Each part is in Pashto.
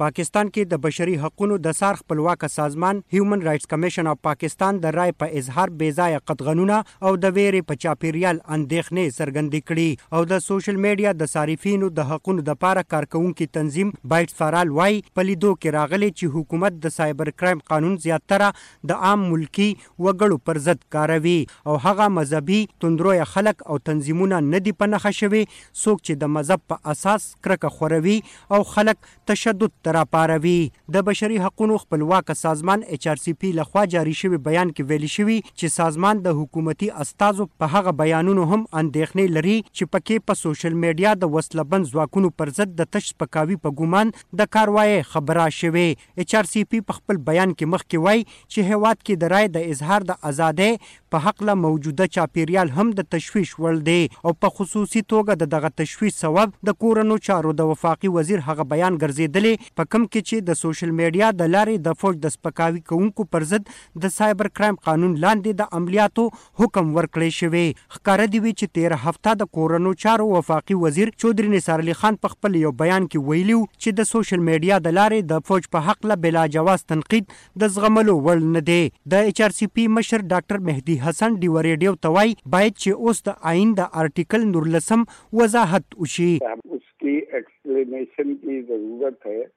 پاکستان کې د بشري حقونو د څار خپلواکه سازمان هیومن رایټس کمېشن اف پاکستان د رای په اظهار بې ځایه قدغنونه او د وېرې په چاپېریال اندېښنې څرګندې کړي او د سوشل مېډیا د صارفینو د حقونو دپاره کارکوونکي تنظیم بایټس فارآل وايي په لیدو کې راغلې چې حکومت د سایبر کرایم قانون زیاتره د عام ملکي وګړو پر ضد کاروي او هغه مذهبي تندرویه خلک او تنظیمونه نه دي په نښه شوي څوک چې د مذهب په اساس کرکه خوروي او خلک تشدد ته راپاروي. د بشري حقونو خپلواکه سازمان اېچ ار سي پي له خوا جاري شوي بیان کې ویل شوي چې سازمان د حکومتي استازو په هغه بیانونو هم اندېښنې لري چې پکې په سوشل میډیا د وسله بند ځواکونو پر ضد د تش سپکاوي په ګومان د کاروایۍ خبره شوې اېچ ار سي پي په خپل بیان کې مخکې وايي چې هېواد کې د رایې د اظهار د ازادۍ په هکله موجوده چاپېریال هم د تشویش وړ دی او په خصوصي توګه د دغه تشویش سوب د کورنو چارو د وفاقي وزیر هغه بیان ګرځېدلی په کوم کې چې د سوشل میډیا د لارې د فوج د سپکاوي کوونکو پر ضد د سایبر کرایم قانون لاندې د عملیاتو حکم ورکړی شوی. ښکاره دې وي چې تېره هفته د کورنو چارو وفاقي وزیر چودري نثار علي خان په خپل یو بیان کې ویلي و چې د سوشل میډیا د لارې د فوج په هکله بلا جواز تنقید د زغملو وړ نه دی. د اېچ ار سي پي مشر ډاکټر مهدي حسن ډیوه رېډیو ته وايي، باید چې اوس د آیین د ارټیکل نورلسم وضاحت وشي. اوس کې ایکسپلینېشن کی ضرورت هې.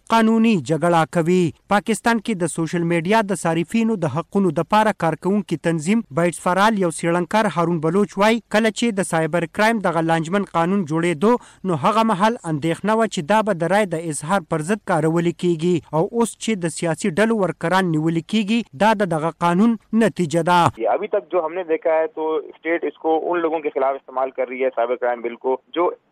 قانوني جګړه کوي. پاکستان کې د سوشل ميډيا د صارفينو د حقونو دپاره کارکوونکي تنظيم بائټس فار آل يو څيړنکار هارون بلوچ وايي کله چې د سايبر کرايم دغه لانجمن قانون جوړيدو نو هغه مهال انديښنه وه چې دا به د راي د اظهار پر ضد کارولي کيږي او اوس چې د سياسي ډلو ورکران نيولي کيږي دا د دغه قانون نتيجه ده. ابي تک جو همنه ديکها هې تو سټيټ اسکو ان لوګون کي خلاف استعمال کر رهي هې سايبر کرايم بل کو جو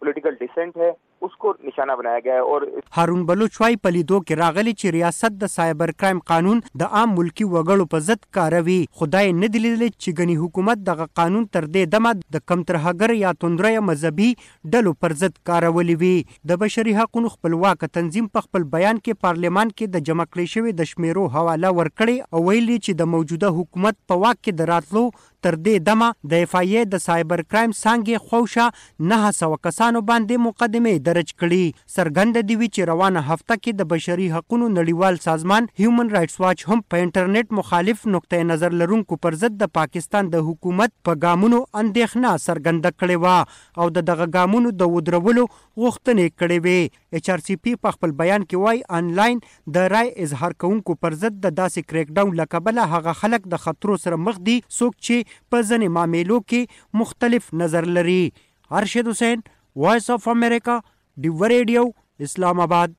پولیټیکل ډیسنټ ہے اس کو نشانه بنایا گیا ہے اور هارون بلوچ وايي، په لیدو کې راغلي چې ریاست د سایبر کرایم قانون د عام ملکي وګړو په ضد کاروي، خو دا یې نه دي لیدلي چې ګني حکومت دغه قانون تر دې دمه د کم ترهګر یا توندرویه مذهبي ډلو پر ضد کارولي وي. د بشري حقونو خپلواک تنظیم په خپل بیان کې پارلمان کې د جمع کړې شوې د شمېرو حواله ورکړې او ویلي چې د موجوده حکومت په واک کې د راتلو تر دې دمه د اېف آی اې د سایبر کرایم څانګې خوشا نهه سوه کسانو باندې مقدمې درج کړي. څرګنده دې وي چې روانه هفته کې د بشري حقونو نړیوال سازمان هیومن رایټس واچ هم په انټرنېټ مخالف نقطه نظر لرونکو پر ضد د پاکستان د حکومت په ګامونو اندېښنه څرګنده کړې وه او د دغه ګامونو د ودرولو غوښتنې کړې وې. اېچ ار سي پي په خپل بیان کې وايي، انلاین د رای اظهار کوونکو پر ضد د داسې کرېک ډاون له کبله هغه خلک د خطرو سره مخ دي څوک چې په ځنې معاملو کې مختلف نظر لري. ارشد حسین، وایس آف امریکا، ډیوه ریډیو، اسلام اباد.